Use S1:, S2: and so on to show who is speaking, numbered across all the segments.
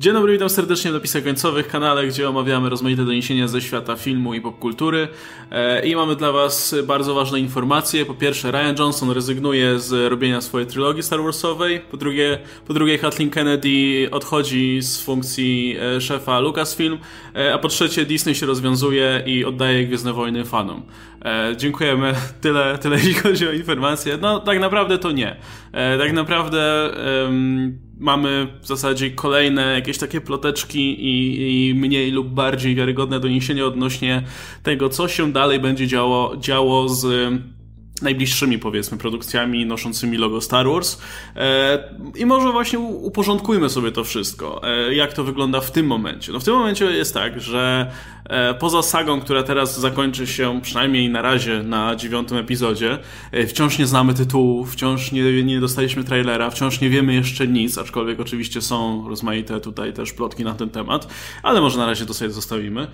S1: Dzień dobry, witam serdecznie w napisach końcowych, kanale, gdzie omawiamy rozmaite doniesienia ze świata filmu i popkultury. E, I mamy dla Was bardzo ważne informacje. Po pierwsze, Ryan Johnson rezygnuje z robienia swojej trylogii Star Warsowej. Po drugie, po drugie Kathleen Kennedy odchodzi z funkcji e, szefa Lucasfilm. E, a po trzecie, Disney się rozwiązuje i oddaje Gwiezdne Wojny fanom. Dziękujemy. Tyle, tyle jeśli chodzi o informacje. No, tak naprawdę to nie. Tak naprawdę... Um, mamy w zasadzie kolejne jakieś takie ploteczki i, i, mniej lub bardziej wiarygodne doniesienia odnośnie tego, co się dalej będzie działo, działo z najbliższymi, powiedzmy, produkcjami noszącymi logo Star Wars. E, I może właśnie uporządkujmy sobie to wszystko. E, jak to wygląda w tym momencie? No w tym momencie jest tak, że E, poza sagą, która teraz zakończy się przynajmniej na razie na dziewiątym epizodzie, wciąż nie znamy tytułu, wciąż nie, nie dostaliśmy trailera, wciąż nie wiemy jeszcze nic, aczkolwiek oczywiście są rozmaite tutaj też plotki na ten temat, ale może na razie to sobie zostawimy.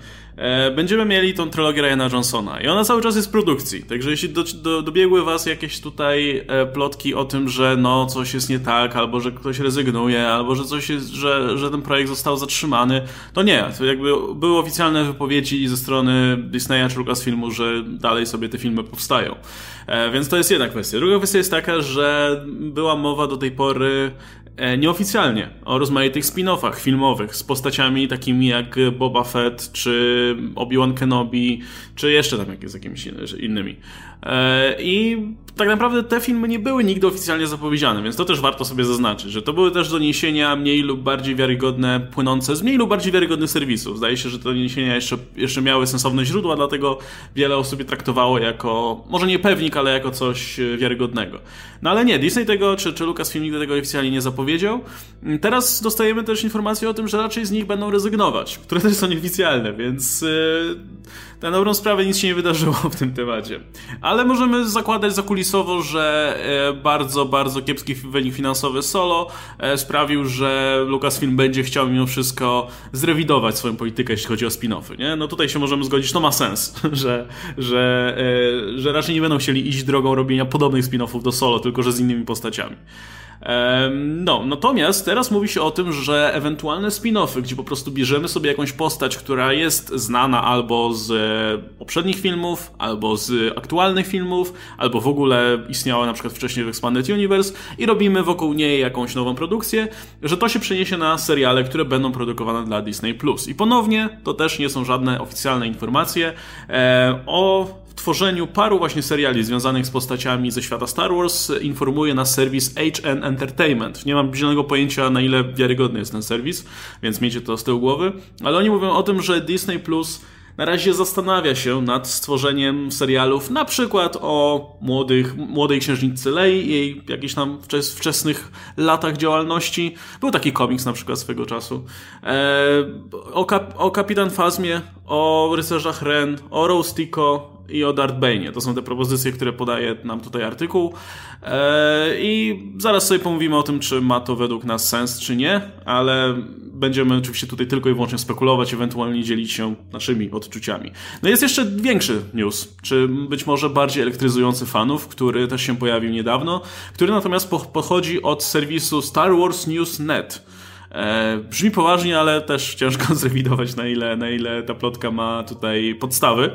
S1: Będziemy mieli tą trylogię Ryana Johnsona i ona cały czas jest w produkcji, także jeśli do, do, dobiegły was jakieś tutaj plotki o tym, że no coś jest nie tak, albo że ktoś rezygnuje, albo że coś jest, że, że ten projekt został zatrzymany, to nie, to jakby były oficjalne wypowiedzi ze strony Disneya czy Lucasfilmu, że dalej sobie te filmy powstają. E, więc to jest jedna kwestia. Druga kwestia jest taka, że była mowa do tej pory e, nieoficjalnie o rozmaitych spin-offach filmowych z postaciami takimi jak Boba Fett, czy Obi-Wan Kenobi, czy jeszcze tam jakieś z jakimiś innymi. E, I tak naprawdę te filmy nie były nigdy oficjalnie zapowiedziane, więc to też warto sobie zaznaczyć, że to były też doniesienia mniej lub bardziej wiarygodne, płynące z mniej lub bardziej wiarygodnych serwisów. Zdaje się, że te doniesienia jeszcze, jeszcze miały sensowne źródła, dlatego wiele osób je traktowało jako, może nie pewnik, ale jako coś e, wiarygodnego. No ale nie, Disney tego, czy, czy Lucasfilm nigdy tego oficjalnie nie zapowiedział. Teraz dostajemy też informacje o tym, że raczej z nich będą rezygnować, które też są nieoficjalne, więc yy, na dobrą sprawę nic się nie wydarzyło w tym temacie. Ale możemy zakładać zakulisowo, że e, bardzo, bardzo kiepski wynik finansowy Solo e, sprawił, że Lucasfilm będzie chciał mimo wszystko zrewidować swoją politykę, jeśli chodzi o spin-offy. Nie? No tutaj się możemy zgodzić, to ma sens, że, że, e, że raczej nie będą chcieli iść drogą robienia podobnych spin-offów do Solo, tylko że z innymi postaciami. No, natomiast teraz mówi się o tym, że ewentualne spin-offy, gdzie po prostu bierzemy sobie jakąś postać, która jest znana albo z e, poprzednich filmów, albo z aktualnych filmów, albo w ogóle istniała na przykład wcześniej w Expanded Universe i robimy wokół niej jakąś nową produkcję, że to się przeniesie na seriale, które będą produkowane dla Disney+. I ponownie, to też nie są żadne oficjalne informacje e, o tworzeniu paru właśnie seriali związanych z postaciami ze świata Star Wars informuje nas serwis HN Entertainment. Nie mam zielonego pojęcia na ile wiarygodny jest ten serwis, więc miejcie to z tyłu głowy, ale oni mówią o tym, że Disney Plus na razie zastanawia się nad stworzeniem serialów na przykład o młodych, młodej księżniczce Lei, jej jakichś tam wczesnych latach działalności. Był taki komiks na przykład swego czasu. E, o, kap, o Kapitan Fazmie, o rycerzach Ren, o Rose Tico, i o Darth Bane. To są te propozycje, które podaje nam tutaj artykuł. Eee, I zaraz sobie pomówimy o tym, czy ma to według nas sens, czy nie, ale będziemy oczywiście tutaj tylko i wyłącznie spekulować, ewentualnie dzielić się naszymi odczuciami. No jest jeszcze większy news, czy być może bardziej elektryzujący fanów, który też się pojawił niedawno, który natomiast pochodzi od serwisu Star Wars News Net. E, brzmi poważnie, ale też ciężko zrewidować, na ile, na ile ta plotka ma tutaj podstawy,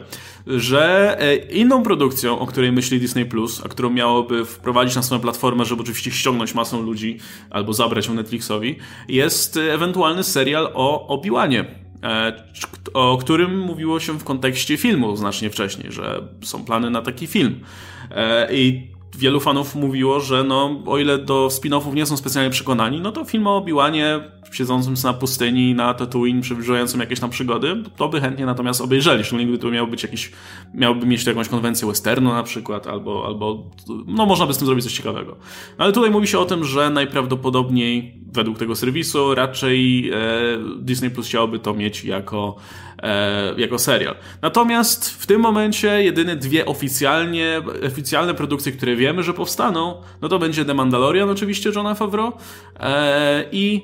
S1: że e, inną produkcją, o której myśli Disney Plus, a którą miałoby wprowadzić na swoją platformę, żeby oczywiście ściągnąć masę ludzi albo zabrać ją Netflixowi, jest ewentualny serial o Obi-Wanie e, o którym mówiło się w kontekście filmu znacznie wcześniej, że są plany na taki film. I wielu fanów mówiło, że no, o ile do spin-offów nie są specjalnie przekonani, no to film o Obi-Wanie siedzącym na pustyni, na Tatooine, przeżywającym jakieś tam przygody, to by chętnie natomiast obejrzeli, szczególnie gdyby to miał być jakiś, miałby mieć tu jakąś konwencję westernu na przykład, albo, albo no można by z tym zrobić coś ciekawego. Ale tutaj mówi się o tym, że najprawdopodobniej według tego serwisu raczej e, Disney Plus chciałoby to mieć jako E, jako serial. Natomiast w tym momencie jedyne dwie oficjalnie, oficjalne produkcje, które wiemy, że powstaną, no to będzie The Mandalorian oczywiście Johna Favreau e, i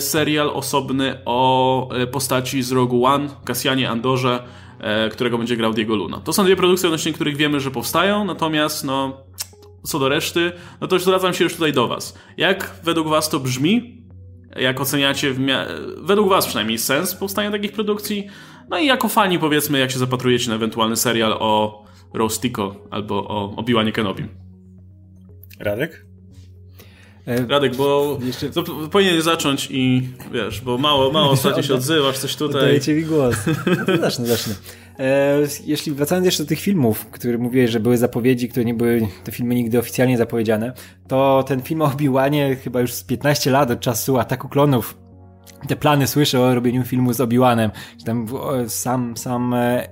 S1: serial osobny o postaci z Rogue One, Kasjanie Andorze, którego będzie grał Diego Luna. To są dwie produkcje, odnośnie których wiemy, że powstają, natomiast no, co do reszty, no to zwracam się już tutaj do Was. Jak według Was to brzmi? jak oceniacie, według was przynajmniej, sens powstania takich produkcji? No i jako fani powiedzmy, jak się zapatrujecie na ewentualny serial o Rostico albo o Obi-Wanie Kenobim.
S2: Radek?
S1: E, Radek, bo jeszcze... to powinien zacząć i wiesz, bo mało, mało ostatnio się odzywasz, coś tutaj.
S3: Dajcie mi głos. No zacznę, zacznę. E, jeśli wracając jeszcze do tych filmów, które mówiłeś, że były zapowiedzi, które nie były, te filmy nigdy oficjalnie zapowiedziane, to ten film o Obi-Wanie chyba już z 15 lat od czasu Ataku Klonów te plany słyszę o robieniu filmu z Obi-Wanem, tam sam, sam e,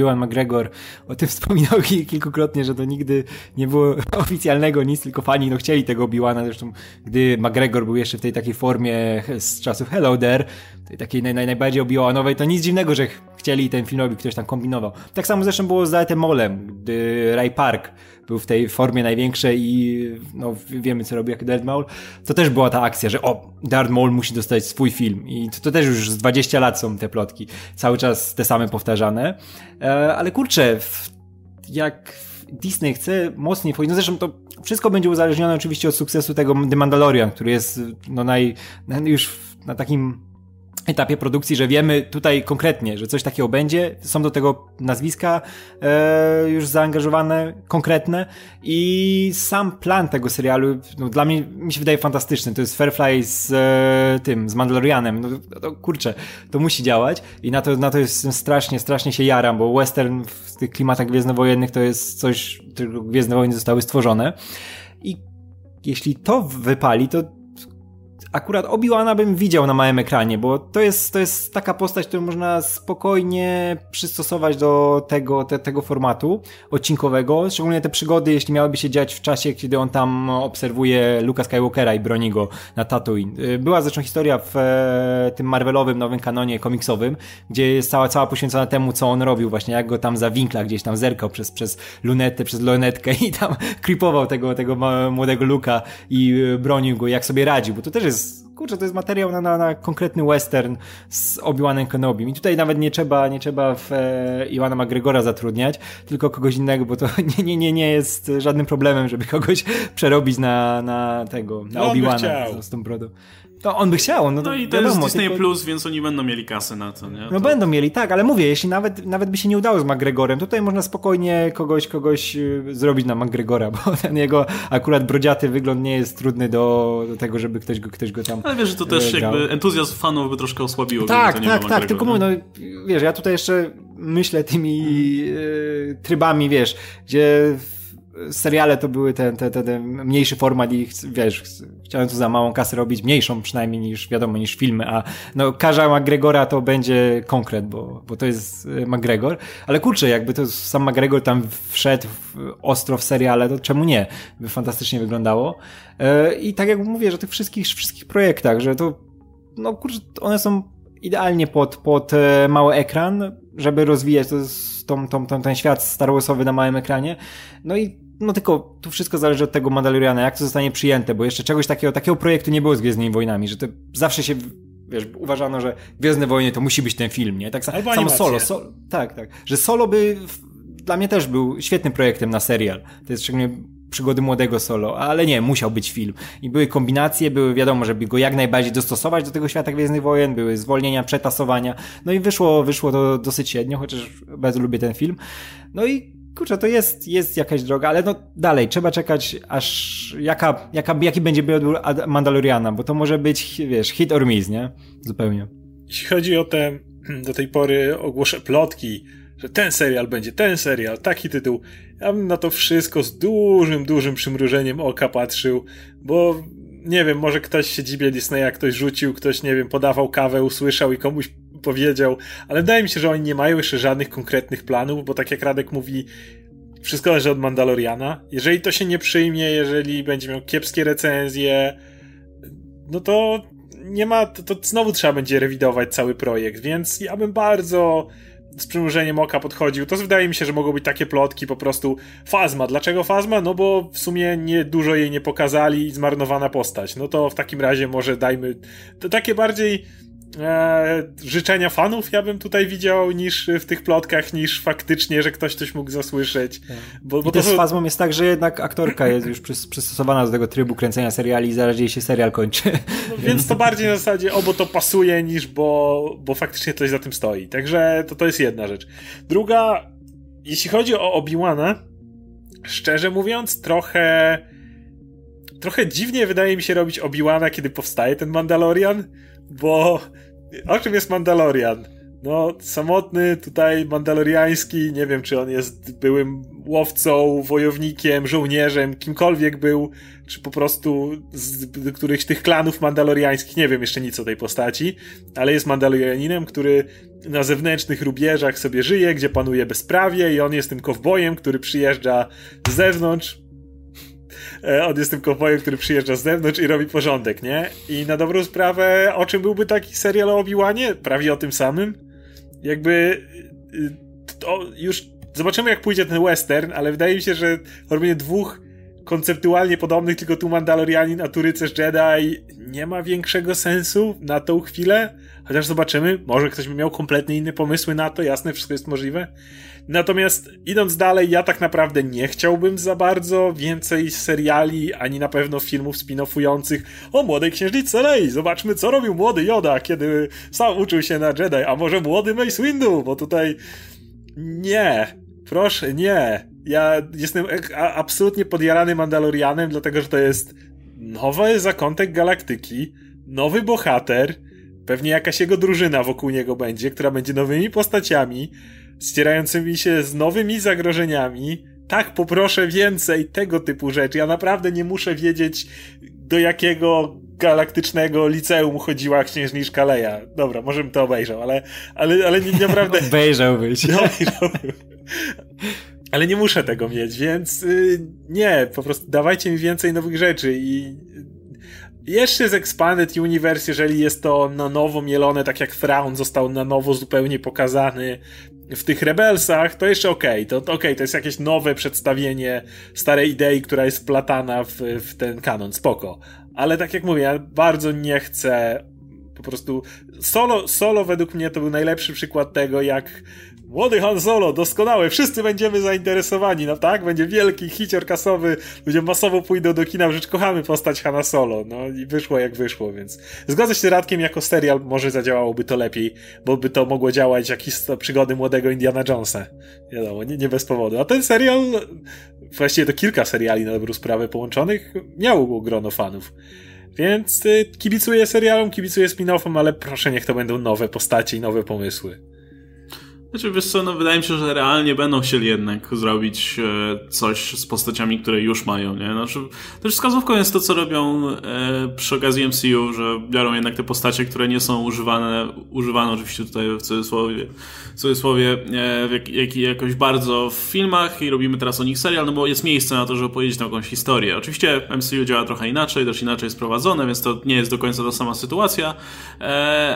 S3: Ewan McGregor o tym wspominał kilkukrotnie, że to nigdy nie było oficjalnego nic, tylko fani no chcieli tego Obi-Wana, zresztą gdy McGregor był jeszcze w tej takiej formie z czasów Hello There, tej takiej naj, naj, najbardziej Obi-Wanowej, to nic dziwnego, że chcieli ten film robić, ktoś tam kombinował. Tak samo zresztą było z Daetem Molem, gdy Ray Park był w tej formie największej i no, wiemy, co robi jak Darth Maul, to też była ta akcja, że o, Darth Maul musi dostać swój film. I to, to też już z 20 lat są te plotki, cały czas te same powtarzane, e, ale kurczę, jak Disney chce mocniej wchodzić, no zresztą to wszystko będzie uzależnione oczywiście od sukcesu tego The Mandalorian, który jest no naj, już na takim etapie produkcji, że wiemy tutaj konkretnie, że coś takiego będzie, są do tego nazwiska e, już zaangażowane, konkretne i sam plan tego serialu no, dla mnie mi się wydaje fantastyczny. To jest Fairfly z e, tym, z Mandalorianem. No, to, kurczę, to musi działać i na to, na to jest strasznie, strasznie się jaram, bo western w tych klimatach gwiezdnowojennych to jest coś, czego Gwiezdne Wojny zostały stworzone i jeśli to wypali, to akurat Obi-Wana bym widział na małym ekranie, bo to jest, to jest taka postać, którą można spokojnie przystosować do tego, te, tego formatu odcinkowego, szczególnie te przygody, jeśli miałyby się dziać w czasie, kiedy on tam obserwuje Luka Skywalkera i broni go na Tatooine. Y, była zresztą historia w e, tym Marvelowym nowym kanonie komiksowym, gdzie jest cała, cała poświęcona temu, co on robił, właśnie jak go tam za winkla gdzieś tam zerkał przez, przez lunetę, przez lunetkę i tam creepował tego, tego młodego Luka i y, bronił go, jak sobie radził, bo to też jest, kurczę, to jest materiał na, na, na konkretny western z Obi-Wanem Kenobim. I tutaj nawet nie trzeba, nie trzeba w e, Iwana McGregora zatrudniać, tylko kogoś innego, bo to nie, nie, nie, nie jest żadnym problemem, żeby kogoś przerobić na, na tego, na no, Obi-Wana z tą brodą. To on by chciał. No,
S1: no i to wiadomo, jest Disney tylko... Plus, więc oni będą mieli kasy na to, nie?
S3: No to... będą mieli, tak, ale mówię, jeśli nawet, nawet by się nie udało z McGregorem, tutaj można spokojnie kogoś, kogoś y, zrobić na McGregora, bo ten jego akurat brodziaty wygląd nie jest trudny do, do tego, żeby ktoś go, ktoś go tam
S1: Ale wiesz, że to też y, grał. jakby entuzjazm fanów by troszkę osłabiło.
S3: Tak, tak, tak, tylko mówię, no wiesz, ja tutaj jeszcze myślę tymi y, trybami, wiesz, gdzie seriale to były ten, ten, ten, ten mniejszy format i wiesz, chciałem tu za małą kasę robić, mniejszą przynajmniej niż, wiadomo, niż filmy, a no Karza McGregora to będzie konkret, bo, bo to jest e, McGregor, ale kurczę, jakby to sam McGregor tam wszedł ostro w seriale, to czemu nie? By fantastycznie wyglądało. E, I tak jak mówię, że tych wszystkich, wszystkich projektach, że to, no kurczę, one są idealnie pod, pod e, mały ekran, żeby rozwijać to, tą, tą, tą, ten świat Star Warsowy na małym ekranie. No i no tylko tu wszystko zależy od tego Mandaloriana, jak to zostanie przyjęte, bo jeszcze czegoś takiego, takiego projektu nie było z Gwiezdnymi Wojnami, że to zawsze się wiesz, uważano, że Gwiezdne Wojny to musi być ten film, nie? Tak
S2: samo
S3: solo, so, tak, tak, że solo by dla mnie też był świetnym projektem na serial. To jest szczególnie przygody młodego solo, ale nie, musiał być film. I były kombinacje, były wiadomo, żeby go jak najbardziej dostosować do tego świata Gwiezdnych Wojen, były zwolnienia, przetasowania, no i wyszło, wyszło to dosyć średnio, chociaż bardzo lubię ten film. No i kurczę, to jest, jest jakaś droga, ale no dalej, trzeba czekać aż jaka, jaka, jaki będzie biodór Mandaloriana, bo to może być, wiesz, hit or miss, nie? Zupełnie.
S2: Jeśli chodzi o te do tej pory ogłoszę plotki, że ten serial będzie, ten serial, taki tytuł, ja bym na to wszystko z dużym, dużym przymrużeniem oka patrzył, bo nie wiem, może ktoś się dziwnie Disneya, ktoś rzucił, ktoś, nie wiem, podawał kawę, usłyszał i komuś powiedział, ale wydaje mi się, że oni nie mają jeszcze żadnych konkretnych planów, bo tak jak Radek mówi, wszystko zależy od Mandaloriana. Jeżeli to się nie przyjmie, jeżeli będzie miał kiepskie recenzje, no to nie ma, to, to znowu trzeba będzie rewidować cały projekt, więc ja bym bardzo z przymrużeniem oka podchodził. To wydaje mi się, że mogą być takie plotki po prostu Fazma. Dlaczego Fazma? No bo w sumie nie dużo jej nie pokazali i zmarnowana postać. No to w takim razie może dajmy to takie bardziej e, życzenia fanów ja bym tutaj widział niż w tych plotkach, niż faktycznie, że ktoś coś mógł zasłyszeć. Tak.
S3: Bo, bo I to z fazmą jest tak, że jednak aktorka jest już przystosowana do tego trybu kręcenia seriali i zaraz jej się serial kończy.
S2: No, więc to bardziej na zasadzie obo to pasuje niż bo, bo faktycznie coś za tym stoi. Także to, to jest jedna rzecz. Druga, jeśli chodzi o Obi-Wana, szczerze mówiąc, trochę trochę dziwnie wydaje mi się robić Obi-Wana, kiedy powstaje ten Mandalorian, bo o czym jest Mandalorian? No, samotny, tutaj mandaloriański, nie wiem, czy on jest byłym łowcą, wojownikiem, żołnierzem, kimkolwiek był, czy po prostu z którychś tych klanów mandaloriańskich, nie wiem jeszcze nic o tej postaci, ale jest mandalorianinem, który na zewnętrznych rubieżach sobie żyje, gdzie panuje bezprawie i on jest tym kowbojem, który przyjeżdża z zewnątrz, on jest tym kowbojem, który przyjeżdża z zewnątrz i robi porządek, nie? I na dobrą sprawę, o czym byłby taki serial o Obi-Wanie? Prawie o tym samym. Jakby y, to już zobaczymy jak pójdzie ten western, ale wydaje mi się, że robienie dwóch konceptualnie podobnych, tylko tu Mandalorianin, a tu Rycerz Jedi nie ma większego sensu na tą chwilę. Chociaż zobaczymy, może ktoś by miał kompletnie inne pomysły na to, jasne, wszystko jest możliwe. Natomiast idąc dalej, ja tak naprawdę nie chciałbym za bardzo więcej seriali, ani na pewno filmów spin-offujących o młodej księżniczce Lei. Zobaczmy, co robił młody Yoda, kiedy sam uczył się na Jedi, a może młody Mace Windu, bo tutaj nie, proszę, nie. Ja jestem absolutnie podjarany Mandalorianem, dlatego że to jest nowy zakątek galaktyki, nowy bohater, pewnie jakaś jego drużyna wokół niego będzie, która będzie nowymi postaciami, ścierającymi się z nowymi zagrożeniami. Tak, poproszę więcej tego typu rzeczy. Ja naprawdę nie muszę wiedzieć, do jakiego galaktycznego liceum chodziła księżniczka Leia. Dobra, może bym to obejrzał, ale, ale, ale nie, naprawdę...
S3: Obejrzałbyś.
S2: Obejrzałbym. Ale nie muszę tego mieć, więc yy, nie, po prostu dawajcie mi więcej nowych rzeczy i jeszcze z Expanded Universe, jeżeli jest to na nowo mielone, tak jak Thrawn został na nowo zupełnie pokazany w tych Rebelsach, to jeszcze okej, okay. to, okay, to jest jakieś nowe przedstawienie starej idei, która jest wplatana w, w ten kanon, spoko. Ale tak jak mówię, ja bardzo nie chcę po prostu solo, solo według mnie to był najlepszy przykład tego, jak Młody Han Solo, doskonałe, wszyscy będziemy zainteresowani, no tak? Będzie wielki hicior kasowy, ludzie masowo pójdą do kina, rzecz kochamy postać Hana Solo, no i wyszło jak wyszło, więc zgodzę się z Radkiem, jako serial może zadziałałoby to lepiej, bo by to mogło działać jak przygody młodego Indiana Jonesa. Wiadomo, nie, nie bez powodu. A ten serial, właściwie to kilka seriali na dobrą sprawę połączonych, miało grono fanów. Więc y, kibicuję serialom, kibicuję spin-offom, ale proszę niech to będą nowe postacie i nowe pomysły.
S1: Znaczy, wiesz co, no wydaje mi się, że realnie będą chcieli jednak zrobić e, coś z postaciami, które już mają, nie? Znaczy, też wskazówką jest to, co robią e, przy okazji MCU, że biorą jednak te postacie, które nie są używane, używane oczywiście tutaj w cudzysłowie, w cudzysłowie e, jak, jak, jakoś bardzo w filmach i robimy teraz o nich serial, no bo jest miejsce na to, żeby opowiedzieć tam jakąś historię. Oczywiście MCU działa trochę inaczej, też inaczej jest prowadzone, więc to nie jest do końca ta sama sytuacja,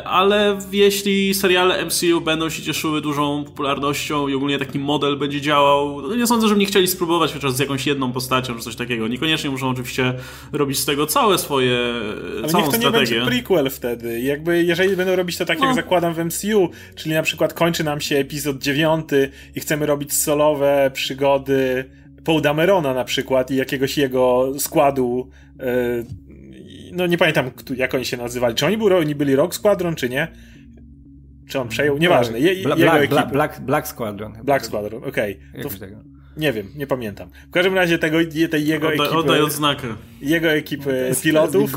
S1: ale jeśli seriale MCU będą się cieszyły dużą dużą popularnością i ogólnie taki model będzie działał. No nie sądzę, żeby nie chcieli spróbować chociaż z jakąś jedną postacią czy coś takiego. Niekoniecznie muszą oczywiście robić z tego całe swoje,
S2: Ale
S1: całą
S2: niech to
S1: strategię.
S2: nie będzie prequel wtedy. Jakby, jeżeli będą robić to tak, no. jak zakładam w MCU, czyli na przykład kończy nam się epizod dziewiąty i chcemy robić solowe przygody Paul Damerona na przykład i jakiegoś jego składu yy, no nie pamiętam jak oni się nazywali. Czy oni byli Rock Squadron, czy nie? Czy on przejął? Nieważne. Je,
S3: Bla,
S2: jego
S3: Black, Black, Black, Black Squadron.
S2: Black Squadron, okej. Okay. Nie wiem, nie pamiętam. W każdym razie tego, tej jego Oda, ekipy...
S1: Oddaj odznakę.
S2: Jego ekipy no pilotów...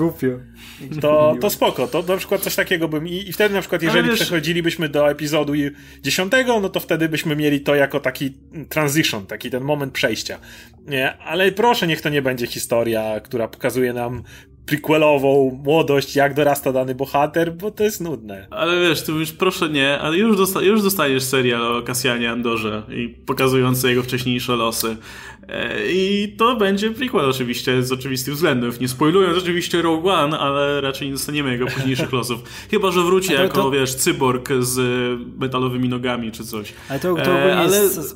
S2: To, to spoko. To na przykład coś takiego bym... I, i wtedy na przykład, jeżeli wiesz... przechodzilibyśmy do epizodu dziesiątego, no to wtedy byśmy mieli to jako taki transition, taki ten moment przejścia. Nie, ale proszę, niech to nie będzie historia, która pokazuje nam prequelową młodość, jak dorasta dany bohater, bo to jest nudne.
S1: Ale wiesz, ty już proszę nie, ale już, dosta już dostaniesz serial o Kasjanie Andorze i pokazujący jego wcześniejsze losy. E, I to będzie prequel oczywiście, z oczywistych względów. Nie spoilując oczywiście Rogue One, ale raczej nie dostaniemy jego późniejszych losów. Chyba, że wróci to, jako, to... wiesz, cyborg z metalowymi nogami czy coś.
S3: Ale to, to e, ale... jest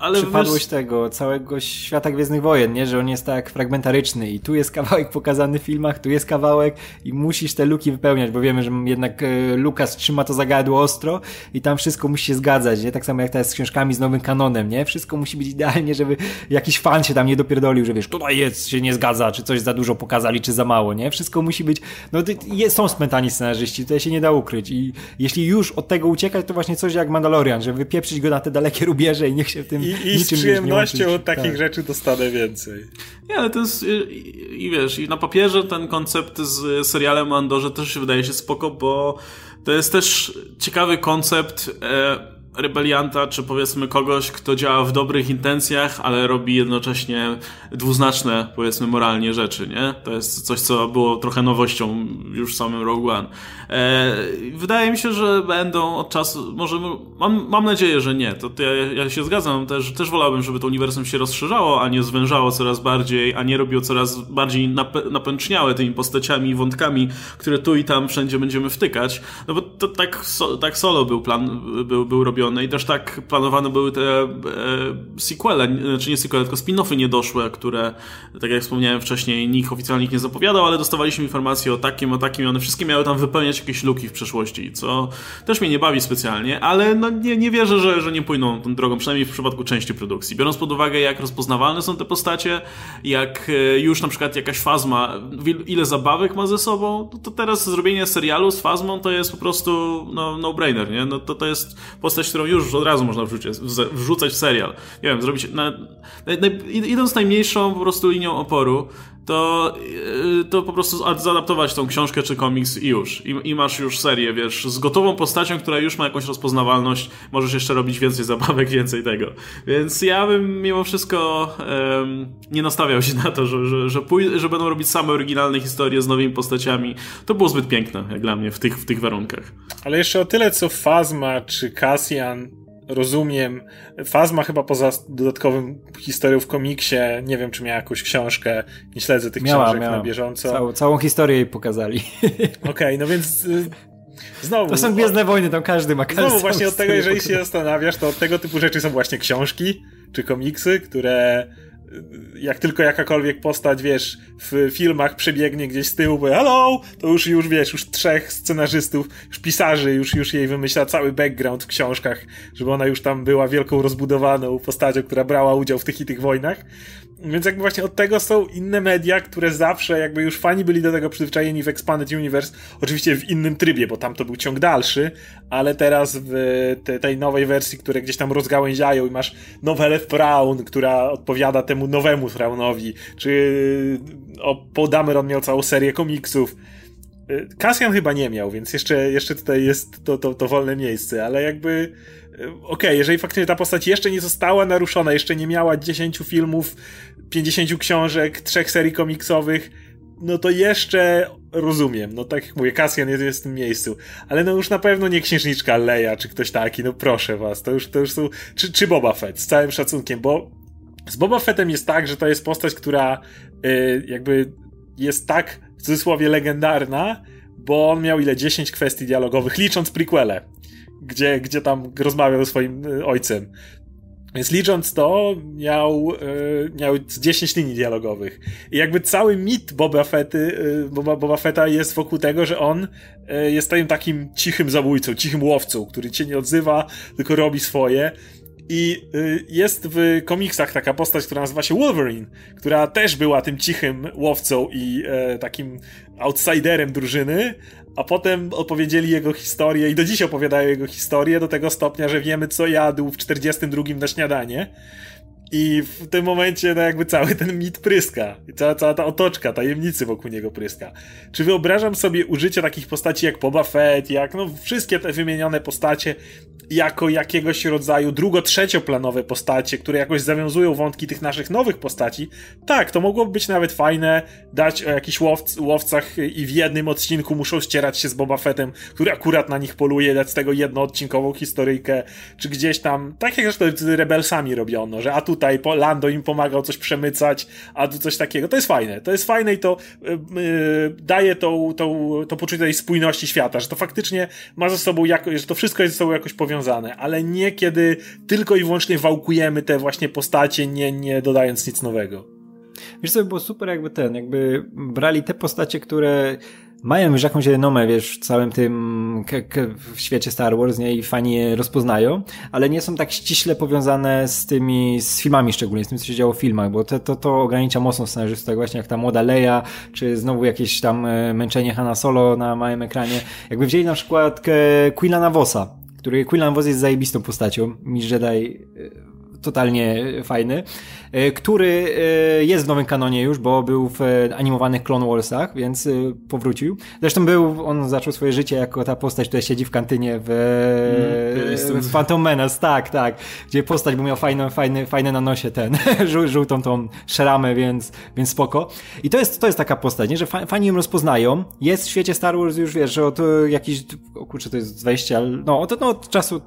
S3: ale przypadłość wiesz... tego całego świata Gwiezdnych Wojen, nie? Że on jest tak fragmentaryczny i tu jest kawałek pokazany w filmach, tu jest kawałek i musisz te luki wypełniać, bo wiemy, że jednak e, Lukas trzyma to zagadło ostro i tam wszystko musi się zgadzać, nie? Tak samo jak teraz z książkami z nowym kanonem, nie? Wszystko musi być idealnie, żeby jakiś fan się tam nie dopierdolił, że wiesz, tutaj jest, się nie zgadza, czy coś za dużo pokazali, czy za mało, nie? Wszystko musi być, no jest, są spętani scenarzyści, tutaj się nie da ukryć i jeśli już od tego uciekać, to właśnie coś jak Mandalorian, żeby wypieprzyć go na te dalekie rubieże i niech się w tym
S2: I, i z przyjemnością od takich tak. rzeczy dostanę więcej.
S1: Nie, ale to jest i, i wiesz, i na papierze ten koncept z serialem Andorze też się wydaje się spoko, bo to jest też ciekawy koncept e, rebelianta, czy powiedzmy kogoś, kto działa w dobrych intencjach, ale robi jednocześnie dwuznaczne, powiedzmy, moralnie rzeczy, nie? To jest coś, co było trochę nowością już w samym Rogue One. E, wydaje mi się, że będą od czasu, może, mam, mam nadzieję, że nie. To, to ja, ja, się zgadzam, też, też wolałbym, żeby to uniwersum się rozszerzało, a nie zwężało coraz bardziej, a nie robiło coraz bardziej nap napęczniałe tymi postaciami i wątkami, które tu i tam wszędzie będziemy wtykać. No bo to tak, so, tak solo był plan, był, był robiony i też tak planowane były te e, sequele, czy nie sequele, tylko spin-offy niedoszłe, które, tak jak wspomniałem wcześniej, nikt oficjalnie nie zapowiadał, ale dostawaliśmy informacje o takim, o takim i one wszystkie miały tam wypełniać jakieś luki w przeszłości, co też mnie nie bawi specjalnie, ale no nie, nie wierzę, że, że nie pójdą tą drogą, przynajmniej w przypadku części produkcji. Biorąc pod uwagę, jak rozpoznawalne są te postacie, jak e, już na przykład jakaś fazma, ile zabawek ma ze sobą, to teraz zrobienie serialu z fazmą to jest po prostu no, no-brainer, nie? No, to, to jest postać, którą już od razu można wrzucić, wrzucać w serial. Nie wiem, zrobić. Na, na, idąc najmniejszą po prostu linią oporu, to, yy, to po prostu zaadaptować tą książkę czy komiks i już. I, I, masz już serię, wiesz, z gotową postacią, która już ma jakąś rozpoznawalność. Możesz jeszcze robić więcej zabawek, więcej tego. Więc ja bym mimo wszystko um, nie nastawiał się na to, że, że, że, pój- że będą robić same oryginalne historie z nowymi postaciami. To było zbyt piękne, jak dla mnie, w tych, w tych warunkach.
S2: Ale jeszcze o tyle, co Fazma czy Cassian rozumiem. Fazma chyba poza dodatkowym historią w komiksie, nie wiem czy miała jakąś książkę, nie śledzę tych miała, książek miała. na bieżąco.
S3: Całą, całą historię jej pokazali.
S2: Okej, okay, no więc y, znowu...
S3: To są Gwiezdne Wojny, tam każdy ma każdy
S2: Znowu właśnie od tego, jeżeli się zastanawiasz, to od tego typu rzeczy są właśnie książki czy komiksy, które jak tylko jakakolwiek postać, wiesz, w filmach przebiegnie gdzieś z tyłu, bo hello, to już, już wiesz, już trzech scenarzystów, już pisarzy, już, już jej wymyśla cały background w książkach, żeby ona już tam była wielką rozbudowaną postacią, która brała udział w tych i tych wojnach. Więc jakby właśnie od tego są inne media, które zawsze jakby już fani byli do tego przyzwyczajeni w Expanded Universe, oczywiście w innym trybie, bo tam to był ciąg dalszy, ale teraz w te, tej nowej wersji, które gdzieś tam rozgałęziają i masz nowelę Fraun, która odpowiada temu nowemu Fraunowi, czy o, Paul Dameron miał całą serię komiksów. Cassian chyba nie miał, więc jeszcze, jeszcze tutaj jest to, to, to wolne miejsce, ale jakby okej, okay, jeżeli faktycznie ta postać jeszcze nie została naruszona, jeszcze nie miała 10 filmów, 50 książek, trzech serii komiksowych, no to jeszcze rozumiem. No tak jak mówię, Cassian jest, jest w tym miejscu. Ale no już na pewno nie księżniczka Leia, czy ktoś taki, no proszę was. To już, to już są... Czy, czy Boba Fett, z całym szacunkiem, bo z Boba Fettem jest tak, że to jest postać, która yy, jakby jest tak w cudzysłowie legendarna, bo on miał ile? 10 kwestii dialogowych, licząc prequele gdzie, gdzie tam rozmawiał ze swoim y, ojcem. Więc licząc to, miał, yy, miał 10 linii dialogowych. I jakby cały mit Boba, Fetty, yy, Boba, Boba Fetta jest wokół tego, że on jest takim cichym zabójcą, cichym łowcą, który cię nie odzywa, tylko robi swoje. I y, jest w komiksach taka postać, która nazywa się Wolverine, która też była tym cichym łowcą i e, takim outsiderem drużyny, a potem opowiedzieli jego historię i do dziś opowiadają jego historię do tego stopnia, że wiemy co jadł w 42 na śniadanie. I w tym momencie, no jakby cały ten mit pryska. I cała, cała ta otoczka tajemnicy wokół niego pryska. Czy wyobrażam sobie użycie takich postaci jak Boba Fett, jak no wszystkie te wymienione postacie jako jakiegoś rodzaju drugo-trzecioplanowe postacie, które jakoś zawiązują wątki tych naszych nowych postaci, tak, to mogłoby być nawet fajne, dać o jakichś łowc łowcach i w jednym odcinku muszą ścierać się z Boba Fettem, który akurat na nich poluje, dać z tego jednoodcinkową historyjkę, czy gdzieś tam, tak jak zresztą z Rebelsami robiono, że a tutaj Lando im pomagał coś przemycać, a tu coś takiego. To jest fajne, to jest fajne i to yy, daje tą, tą, to poczucie tej spójności świata, że to faktycznie ma ze sobą, że to wszystko jest ze sobą jakoś powiązane, ale nie kiedy tylko i wyłącznie wałkujemy te właśnie postacie, nie, nie dodając nic nowego.
S3: Wiesz co, by było super jakby ten, jakby brali te postacie, które mają już jakąś renomę, wiesz, w całym tym w świecie Star Wars, nie, i fani je rozpoznają, ale nie są tak ściśle powiązane z tymi, z filmami szczególnie, z tym, co się działo w filmach, bo to, to, to ogranicza mocno scenarzystów, tak właśnie jak ta młoda Leia, czy znowu jakieś tam e, męczenie Hanna Solo na małym ekranie. Jakby wzięli na przykład Quillana Vossa, który Quillan Voss jest zajebistą postacią, Mistrz Jedi e, totalnie fajny, e, który e, jest w nowym kanonie już, bo był w animowanych Clone Warsach, więc e, powrócił. Zresztą był, on zaczął swoje życie jako ta postać, która siedzi w kantynie w, mm, w Phantom Menace, tak, tak, gdzie postać, bo miał fajne, fajne, fajne na nosie ten, żółtą tą szeramę, więc, więc spoko. I to jest, to jest taka postać, nie? że fani ją rozpoznają, jest w świecie Star Wars już, wiesz, że od jakiś, o kurczę, to jest 20, no od, no, od czasu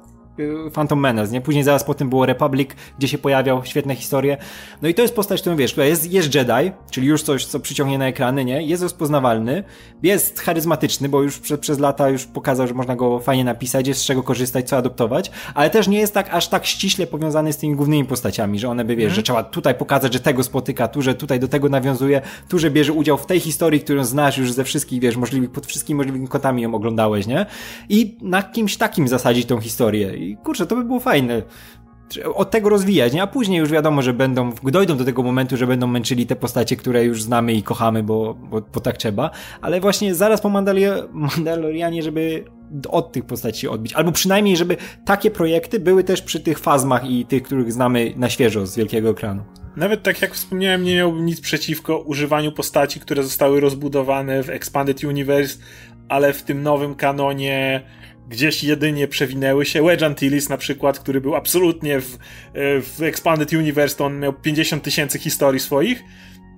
S3: Phantom Menace, nie? Później zaraz potem było Republic, gdzie się pojawiał, świetne historie. No i to jest postać, którą wiesz, która jest, jest Jedi, czyli już coś, co przyciągnie na ekrany, nie? Jest rozpoznawalny, jest charyzmatyczny, bo już prze, przez lata już pokazał, że można go fajnie napisać, jest z czego korzystać, co adoptować, ale też nie jest tak aż tak ściśle powiązany z tymi głównymi postaciami, że one by, wiesz, mm. że trzeba tutaj pokazać, że tego spotyka, tu, że tutaj do tego nawiązuje, tu, że bierze udział w tej historii, którą znasz już ze wszystkich, wiesz, możliwych, pod wszystkimi możliwymi kotami ją oglądałeś, nie? I na kimś takim zasadzić tą historię. I kurczę, to by było fajne od tego rozwijać, nie? A później już wiadomo, że będą, dojdą do tego momentu, że będą męczyli te postacie, które już znamy i kochamy, bo, bo, bo tak trzeba. Ale właśnie zaraz po Mandalorianie, żeby od tych postaci odbić. Albo przynajmniej, żeby takie projekty były też przy tych fazmach i tych, których znamy na świeżo z wielkiego ekranu.
S2: Nawet tak jak wspomniałem, nie miałbym nic przeciwko używaniu postaci, które zostały rozbudowane w Expanded Universe, ale w tym nowym kanonie gdzieś jedynie przewinęły się. Wedge Antilles na przykład, który był absolutnie w, e, w Expanded Universe, to on miał 50 tysięcy historii swoich.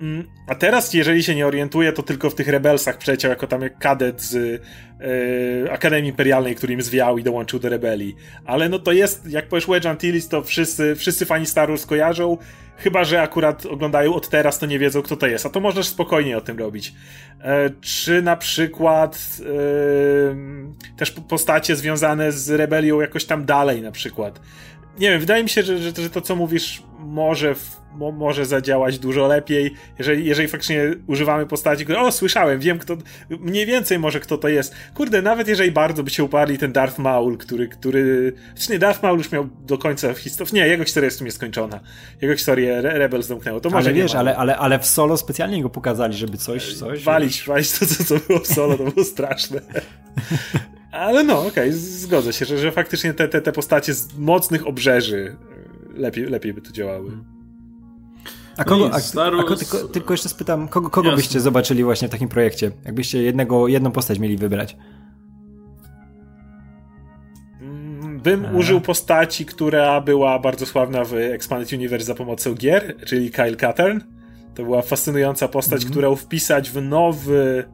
S2: Mm, a teraz, jeżeli się nie orientuje, to tylko w tych Rebelsach przeciął jako tam jak kadet z e, Akademii Imperialnej, który im zwiał i dołączył do rebelii. Ale no to jest, jak powiesz Wedge Antilles, to wszyscy, wszyscy fani Star Wars kojarzą, chyba że akurat oglądają od teraz, to nie wiedzą, kto to jest. A to możesz spokojnie o tym robić. E, czy na przykład e, też postacie związane z rebelią jakoś tam dalej, na przykład. Nie wiem, wydaje mi się, że, że, że to, co mówisz, może mo może zadziałać dużo lepiej, jeżeli, jeżeli faktycznie używamy postaci, które, o, słyszałem, wiem kto, mniej więcej może kto to jest. Kurde, nawet jeżeli bardzo by się uparli ten Darth Maul, który, który, znaczy nie, Darth Maul już miał do końca historii, nie, jego historia jest w sumie skończona. Jego historię Re Rebels zamknęło, to może
S3: Ale wiesz, ale, ale, ale w solo specjalnie go pokazali, żeby coś, coś...
S2: Walić, walić to, co, co było w solo, to było straszne. Ale no, okej, okay, zgodzę się, że, że faktycznie te, te, te postacie z mocnych obrzeży lepiej, lepiej by to działały.
S3: A kogo, a, a, a, tylko, tylko, jeszcze spytam, kogo, kogo byście zobaczyli właśnie w takim projekcie? Jakbyście jednego, jedną postać mieli wybrać?
S2: Mm, bym a. użył postaci, która była bardzo sławna w Expanded Universe za pomocą gier, czyli Kyle Katarn. To była fascynująca postać, mm -hmm. którą wpisać w nowy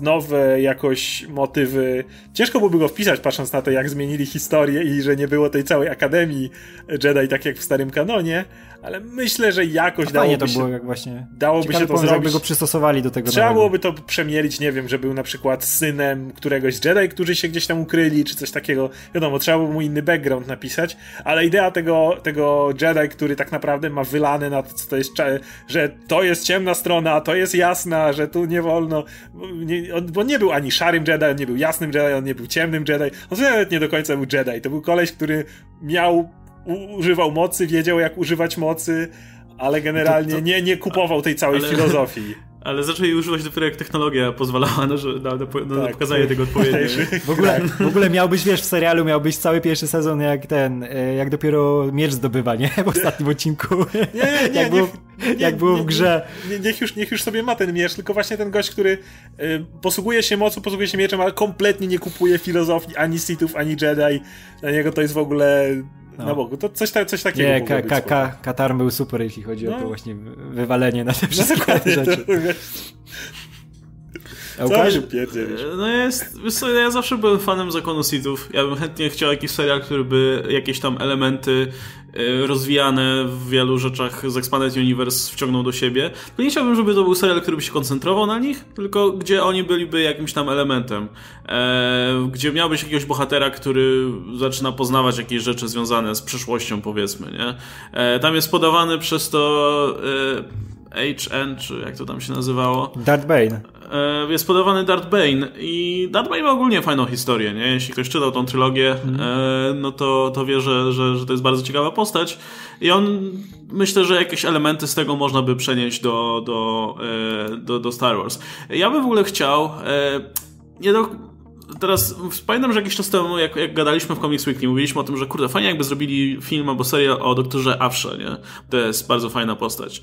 S2: nowe jakoś motywy. Ciężko byłoby go wpisać, patrząc na to, jak zmienili historię i że nie było tej całej Akademii Jedi, tak jak w starym kanonie, ale myślę, że jakoś dałoby
S3: to
S2: się...
S3: było jak właśnie...
S2: Dałoby się to zrobić.
S3: Go przystosowali do tego
S2: Trzeba byłoby to przemielić, nie wiem, że był na przykład synem któregoś z Jedi, którzy się gdzieś tam ukryli, czy coś takiego. Wiadomo, trzeba by mu inny background napisać, ale idea tego, tego Jedi, który tak naprawdę ma wylane na to, co to jest, że to jest ciemna strona, a to jest jasna, że tu nie wolno... Nie, on, bo nie był ani szarym Jedi, on nie był jasnym Jedi, on nie był ciemnym Jedi, on nawet nie do końca był Jedi. To był koleś, który miał używał mocy, wiedział jak używać mocy, ale generalnie to, to, nie, nie kupował tej całej ale, filozofii.
S1: Ale zaczęli używać dopiero jak technologia pozwalała na, na, na, na tak, pokazanie tego odpowiedzi.
S3: W ogóle, w ogóle miałbyś, wiesz, w serialu miałbyś cały pierwszy sezon jak ten, e, jak dopiero miecz zdobywa, nie? W ostatnim odcinku. Nie, nie, nie. jak było, nie, jak było w grze.
S2: Nie, niech, już, niech już sobie ma ten miecz, tylko właśnie ten gość, który y, posługuje się mocą, posługuje się mieczem, ale kompletnie nie kupuje filozofii ani Sithów, ani Jedi. Dla niego to jest w ogóle no. na boku. To coś, coś takiego Nie, ka, ka,
S3: ka, Katar był super, jeśli chodzi no. o to właśnie wywalenie na te wszystkie no, rzeczy. To,
S2: a Łukasz?
S1: No jest, ja zawsze byłem fanem Zakonu Sithów. Ja bym chętnie chciał jakiś serial, który by jakieś tam elementy rozwijane w wielu rzeczach z Expanded Universe wciągnął do siebie. Tylko nie chciałbym, żeby to był serial, który by się koncentrował na nich, tylko gdzie oni byliby jakimś tam elementem. E, gdzie miałbyś jakiegoś bohatera, który zaczyna poznawać jakieś rzeczy związane z przyszłością, powiedzmy, nie? E, tam jest podawany przez to e, HN, czy jak to tam się nazywało?
S3: Darth Bane.
S1: E, jest podawany Darth Bane i Darth Bane ma ogólnie fajną historię, nie? Jeśli ktoś czytał tą trylogię, mm. no to, to wie, że, że, że to jest bardzo ciekawa postać i on, myślę, że jakieś elementy z tego można by przenieść do, do, e, do, do Star Wars. Ja bym w ogóle chciał, nie do, teraz pamiętam, że jakiś czas temu, jak, jak gadaliśmy w Comics Weekly, mówiliśmy o tym, że kurde, fajnie jakby zrobili film albo serial o doktorze Afrze, nie? To jest bardzo fajna postać.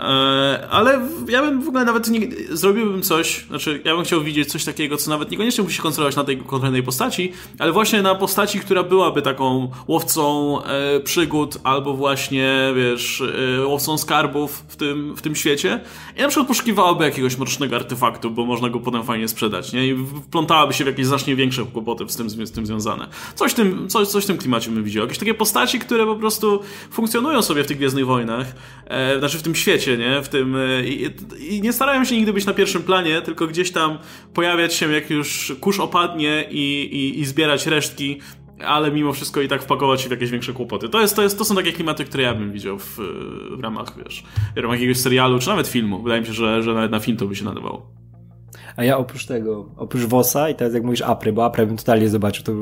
S1: E, ale ja bym w ogóle nawet nie, zrobiłbym coś, znaczy ja bym chciał widzieć coś takiego, co nawet niekoniecznie musi się koncentrować na tej konkretnej postaci, ale właśnie na postaci, która byłaby taką łowcą e, przygód albo właśnie, wiesz, e, łowcą skarbów w tym, w tym świecie i na przykład poszukiwałaby jakiegoś mrocznego artefaktu, bo można go potem fajnie sprzedać, nie? I wplątałaby się w jakieś znacznie większe kłopoty z tym, z tym związane. Coś w tym, coś, coś w tym klimacie bym widział. Jakieś takie postaci, które po prostu funkcjonują sobie w tych Gwiezdnych Wojnach, e, znaczy w tym świecie, nie? W tym, e, i, i, nie starają się nigdy być na pierwszym planie, tylko gdzieś tam pojawiać się, jak już kurz opadnie i, i, i zbierać resztki ale mimo wszystko i tak wpakować się w jakieś większe kłopoty. To, jest, to, jest, to są takie klimaty, które ja bym widział w, w ramach, wiesz, w ramach jakiegoś serialu, czy nawet filmu. Wydaje mi się, że, że nawet na film to by się nadawało.
S3: A ja oprócz tego, oprócz Wosa i teraz jak mówisz Apry, bo Apry bym totalnie zobaczył, to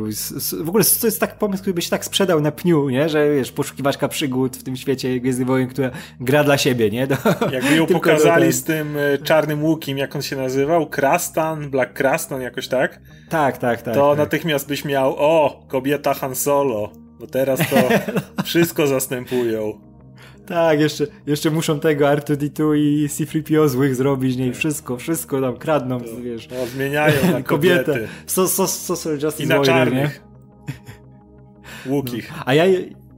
S3: w ogóle to jest taki pomysł, który by się tak sprzedał na pniu, nie? Że wiesz, poszukiwaczka przygód w tym świecie Gwiezdnych Wojen, która gra dla siebie, nie? Do,
S2: Jakby ją pokazali ten... z tym e, czarnym łukiem, jak on się nazywał? Krastan? Black Krastan jakoś tak?
S3: Tak, tak, tak.
S2: To
S3: tak.
S2: natychmiast byś miał, o, kobieta Han Solo. Bo teraz to wszystko zastępują.
S3: Tak, jeszcze, jeszcze muszą tego R2D2 i C-3PO złych zrobić, nie? I wszystko, wszystko tam kradną, to, wiesz.
S2: No, zmieniają na kobietę.
S3: So, so, so, so
S2: I na czarnych. Nie? Łukich.
S3: No. A ja,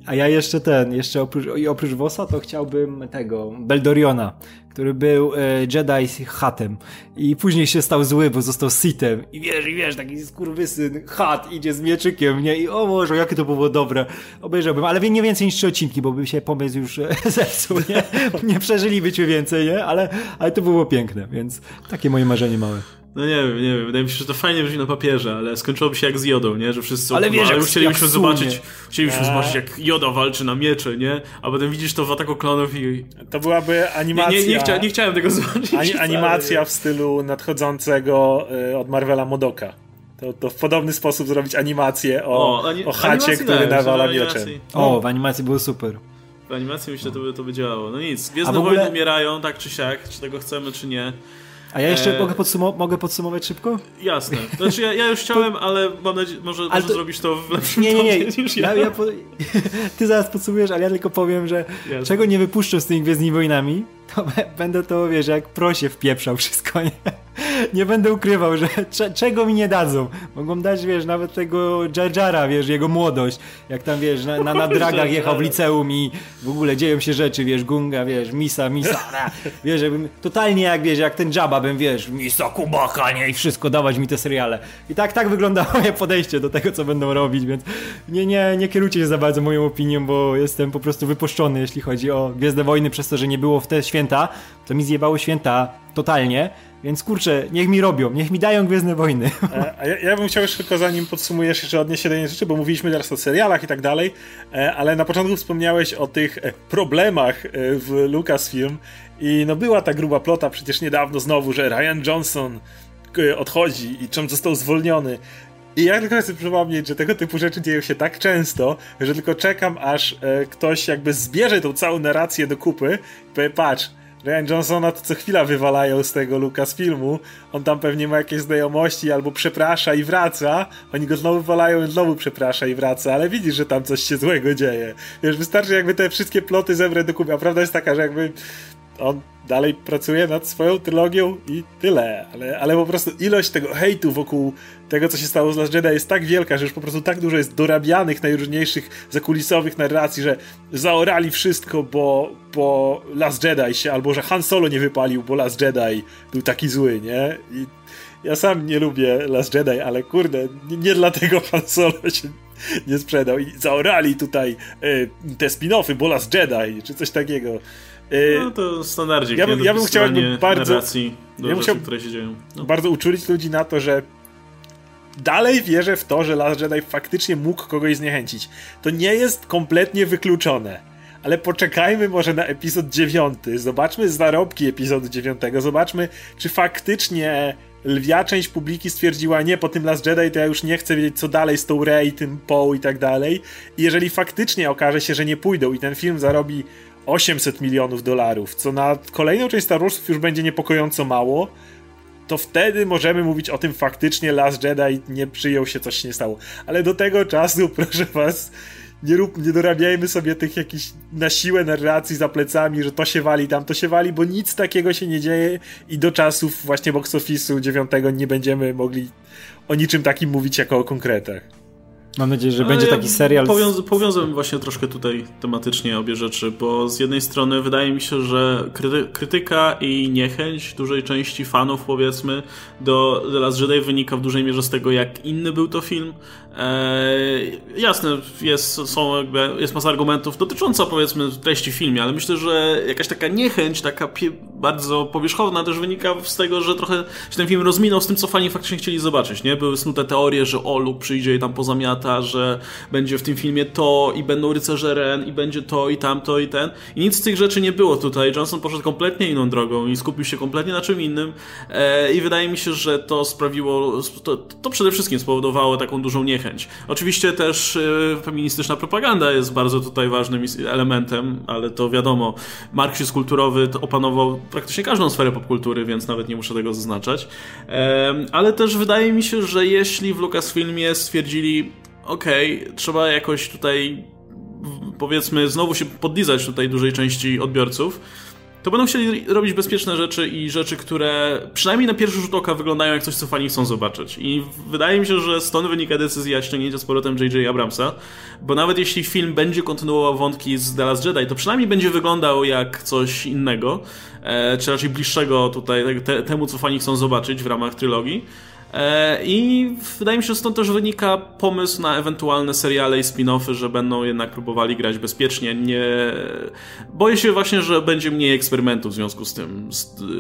S3: a ja jeszcze ten, jeszcze oprócz, oprócz Wosa, to chciałbym tego, Beldoriona, który był e, Jedi Hatem i później się stał zły, bo został Sithem i wiesz, i wiesz, taki skurwysyn Hat idzie z mieczykiem, nie? I o Boże, jakie to było dobre. Obejrzałbym, ale nie więcej niż trzy odcinki, bo by się pomysł już e, zepsuł, nie? Nie przeżylibyśmy więcej, nie? Ale, ale to było piękne, więc takie moje marzenie małe.
S1: No nie wiem, nie wiem. Wydaje mi się, że to fajnie brzmi na papierze, ale skończyłoby się jak z Jodą, nie? Że wszyscy...
S3: Ale wiesz, jak,
S1: chcielibyśmy
S3: jak
S1: zobaczyć, chcielibyśmy eee. zobaczyć jak Joda walczy na miecze, nie? A potem widzisz to w ataku klonów i...
S2: To byłaby animacja...
S1: Nie, nie, nie, chcia, nie chciałem tego zobaczyć. Ani,
S2: animacja w stylu nadchodzącego y, od Marvela Modoka. To, to w podobny sposób zrobić animację o, o, ani o chacie, który nawala mieczem.
S3: O, w animacji było super.
S1: W animacji myślę, to by, to by działało. No nic, Gwiezdne ogóle... Wojny umierają, tak czy siak, czy tego chcemy, czy nie.
S3: A ja jeszcze e... mogę, mogę podsumować szybko?
S1: Jasne. Znaczy ja, ja już chciałem, ale mam nadzieję, może, może to... zrobisz to w lepszym
S3: nie, nie, nie. niż ja. ja, ja po... Ty zaraz podsumujesz, ale ja tylko powiem, że Jasne. czego nie wypuszczę z tymi Gwiezdnymi Wojnami, to będę to, wiesz, jak prosie wpieprzał wszystko, nie? nie będę ukrywał, że czego mi nie dadzą. Mogą dać, wiesz, nawet tego Jar Jara, wiesz, jego młodość, jak tam, wiesz, na, na, na dragach jechał w liceum i w ogóle dzieją się rzeczy, wiesz, Gunga, wiesz, Misa, Misa, wiesz, żebym, totalnie jak, wiesz, jak ten Jabba bym, wiesz, Misa Kubaka, nie, i wszystko, dawać mi te seriale. I tak, tak wyglądało moje podejście do tego, co będą robić, więc nie, nie, nie kierujcie się za bardzo moją opinią, bo jestem po prostu wypuszczony, jeśli chodzi o Gwiezdne Wojny, przez to, że nie było w te święta, to mi zjebało święta totalnie, więc kurczę, niech mi robią, niech mi dają Gwiezdne Wojny.
S2: E, a ja, ja bym chciał jeszcze tylko zanim podsumujesz jeszcze odnieść się do jednej rzeczy, bo mówiliśmy teraz o serialach i tak dalej, e, ale na początku wspomniałeś o tych e, problemach w Lucasfilm i no była ta gruba plota przecież niedawno znowu, że Ryan Johnson odchodzi i czym został zwolniony. I ja tylko chcę przypomnieć, że tego typu rzeczy dzieją się tak często, że tylko czekam, aż ktoś jakby zbierze tą całą narrację do kupy i powie, patrz, Ryan Johnsona to co chwila wywalają z tego Lucasfilmu. On tam pewnie ma jakieś znajomości albo przeprasza i wraca. Oni go znowu wywalają i znowu przeprasza i wraca, ale widzisz, że tam coś się złego dzieje. Wiesz, wystarczy jakby te wszystkie ploty zebrać do kupy. A prawda jest taka, że jakby on dalej pracuje nad swoją trylogią i tyle, ale, ale po prostu ilość tego hejtu wokół tego, co się stało z Last Jedi jest tak wielka, że już po prostu tak dużo jest dorabianych najróżniejszych zakulisowych narracji, że zaorali wszystko, bo, bo Last Jedi się, albo że Han Solo nie wypalił, bo Last Jedi był taki zły, nie? I ja sam nie lubię Last Jedi, ale kurde, nie, nie dlatego Han Solo się nie sprzedał. I zaorali tutaj y, te spin-offy, Bolas Jedi, czy coś takiego.
S1: Y, no to standardzik.
S2: Ja, bym, ja bym chciał bardzo...
S1: Narracji do ja rzeczy, chciał które się dzieją.
S2: No. Bardzo uczulić ludzi na to, że dalej wierzę w to, że Last Jedi faktycznie mógł kogoś zniechęcić. To nie jest kompletnie wykluczone. Ale poczekajmy może na epizod 9. Zobaczmy zarobki epizodu 9. Zobaczmy, czy faktycznie lwia część publiki stwierdziła, nie, po tym Last Jedi to ja już nie chcę wiedzieć, co dalej z tą Rey, tym Poe i tak dalej. I jeżeli faktycznie okaże się, że nie pójdą i ten film zarobi 800 milionów dolarów, co na kolejną część Star Warsów już będzie niepokojąco mało, to wtedy możemy mówić o tym faktycznie Last Jedi nie przyjął się, coś się nie stało. Ale do tego czasu, proszę was, nie, rób, nie dorabiajmy sobie tych jakichś na siłę narracji za plecami, że to się wali, tam to się wali, bo nic takiego się nie dzieje i do czasów właśnie box office'u dziewiątego nie będziemy mogli o niczym takim mówić jako o konkretach.
S3: Mam nadzieję, że będzie ja taki serial.
S1: Powiąz powiązałem właśnie troszkę tutaj tematycznie obie rzeczy, bo z jednej strony wydaje mi się, że kryty krytyka i niechęć dużej części fanów, powiedzmy, do The Last Jedi wynika w dużej mierze z tego, jak inny był to film. Eee, jasne, jest, są jakby, jest masa argumentów dotycząca, powiedzmy, treści w filmie, ale myślę, że jakaś taka niechęć, taka bardzo powierzchowna też wynika z tego, że trochę się ten film rozminął z tym, co fani faktycznie chcieli zobaczyć, nie? Były snute teorie, że Olu przyjdzie i tam pozamiata że będzie w tym filmie to i będą rycerze Ren i będzie to i tamto i ten. I nic z tych rzeczy nie było tutaj. Johnson poszedł kompletnie inną drogą i skupił się kompletnie na czym innym e, i wydaje mi się, że to sprawiło, to, to przede wszystkim spowodowało taką dużą niechęć. Oczywiście też e, feministyczna propaganda jest bardzo tutaj ważnym elementem, ale to wiadomo, marksizm kulturowy opanował praktycznie każdą sferę popkultury, więc nawet nie muszę tego zaznaczać. Ale też wydaje mi się, że jeśli w Lucasfilmie stwierdzili okej, okay, trzeba jakoś tutaj powiedzmy znowu się podlizać tutaj dużej części odbiorców, to będą chcieli robić bezpieczne rzeczy i rzeczy, które przynajmniej na pierwszy rzut oka wyglądają jak coś, co fani chcą zobaczyć. I wydaje mi się, że stąd wynika decyzja ściągnięcia z powrotem J.J. Abramsa, bo nawet jeśli film będzie kontynuował wątki z The Last Jedi, to przynajmniej będzie wyglądał jak coś innego, e, czy raczej bliższego tutaj te, temu, co fani chcą zobaczyć w ramach trylogii. E, I wydaje mi się, że stąd też wynika pomysł na ewentualne seriale i spin-offy, że będą jednak próbowali grać bezpiecznie. Nie... Boję się właśnie, że będzie mniej eksperymentów w związku z tym.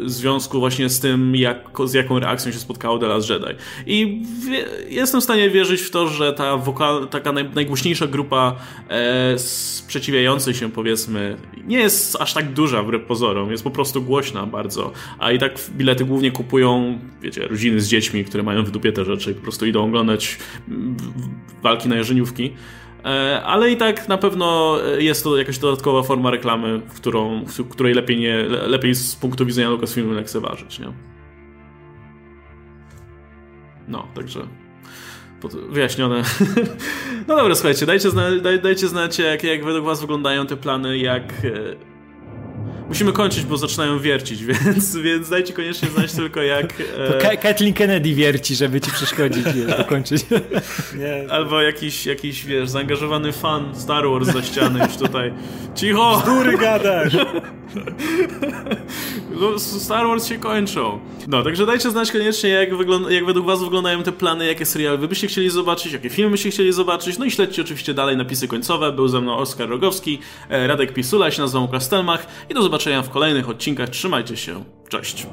S1: W związku właśnie z tym, jak, z jaką reakcją się spotkało The Last Jedi. I wie, jestem w stanie wierzyć w to, że ta wokal, taka naj, najgłośniejsza grupa e, się, powiedzmy, nie jest aż tak duża wbrew pozorom. Jest po prostu głośna bardzo. A i tak bilety głównie kupują, wiecie, rodziny z dziećmi, które które mają w dupie te rzeczy i po prostu idą oglądać walki na jarzeniówki. E, ale i tak na pewno jest to jakaś dodatkowa forma reklamy, w, którą, w której lepiej, nie, lepiej z punktu widzenia Lucasfilmu lekceważyć, nie? No, także wyjaśnione. no dobra, słuchajcie, dajcie, zna, daj, dajcie znać, jak, jak według was wyglądają te plany, jak e, Musimy kończyć, bo zaczynają wiercić, więc, więc dajcie koniecznie znać tylko jak...
S3: To e... Kathleen Kennedy wierci, żeby ci przeszkodzić i dokończyć.
S1: Nie. Albo jakiś, jakiś, wiesz, zaangażowany fan Star Wars za ściany już tutaj. Cicho!
S2: Bzdury gadasz!
S1: No, Star Wars się kończą. No, także dajcie znać koniecznie, jak, jak według was wyglądają te plany, jakie serialy wy byście chcieli zobaczyć, jakie filmy byście chcieli zobaczyć. No i śledźcie oczywiście dalej napisy końcowe. Był ze mną Oskar Rogowski, e, Radek Pisula, ja się nazywam i do zobaczenia w kolejnych odcinkach. Trzymajcie się. Cześć.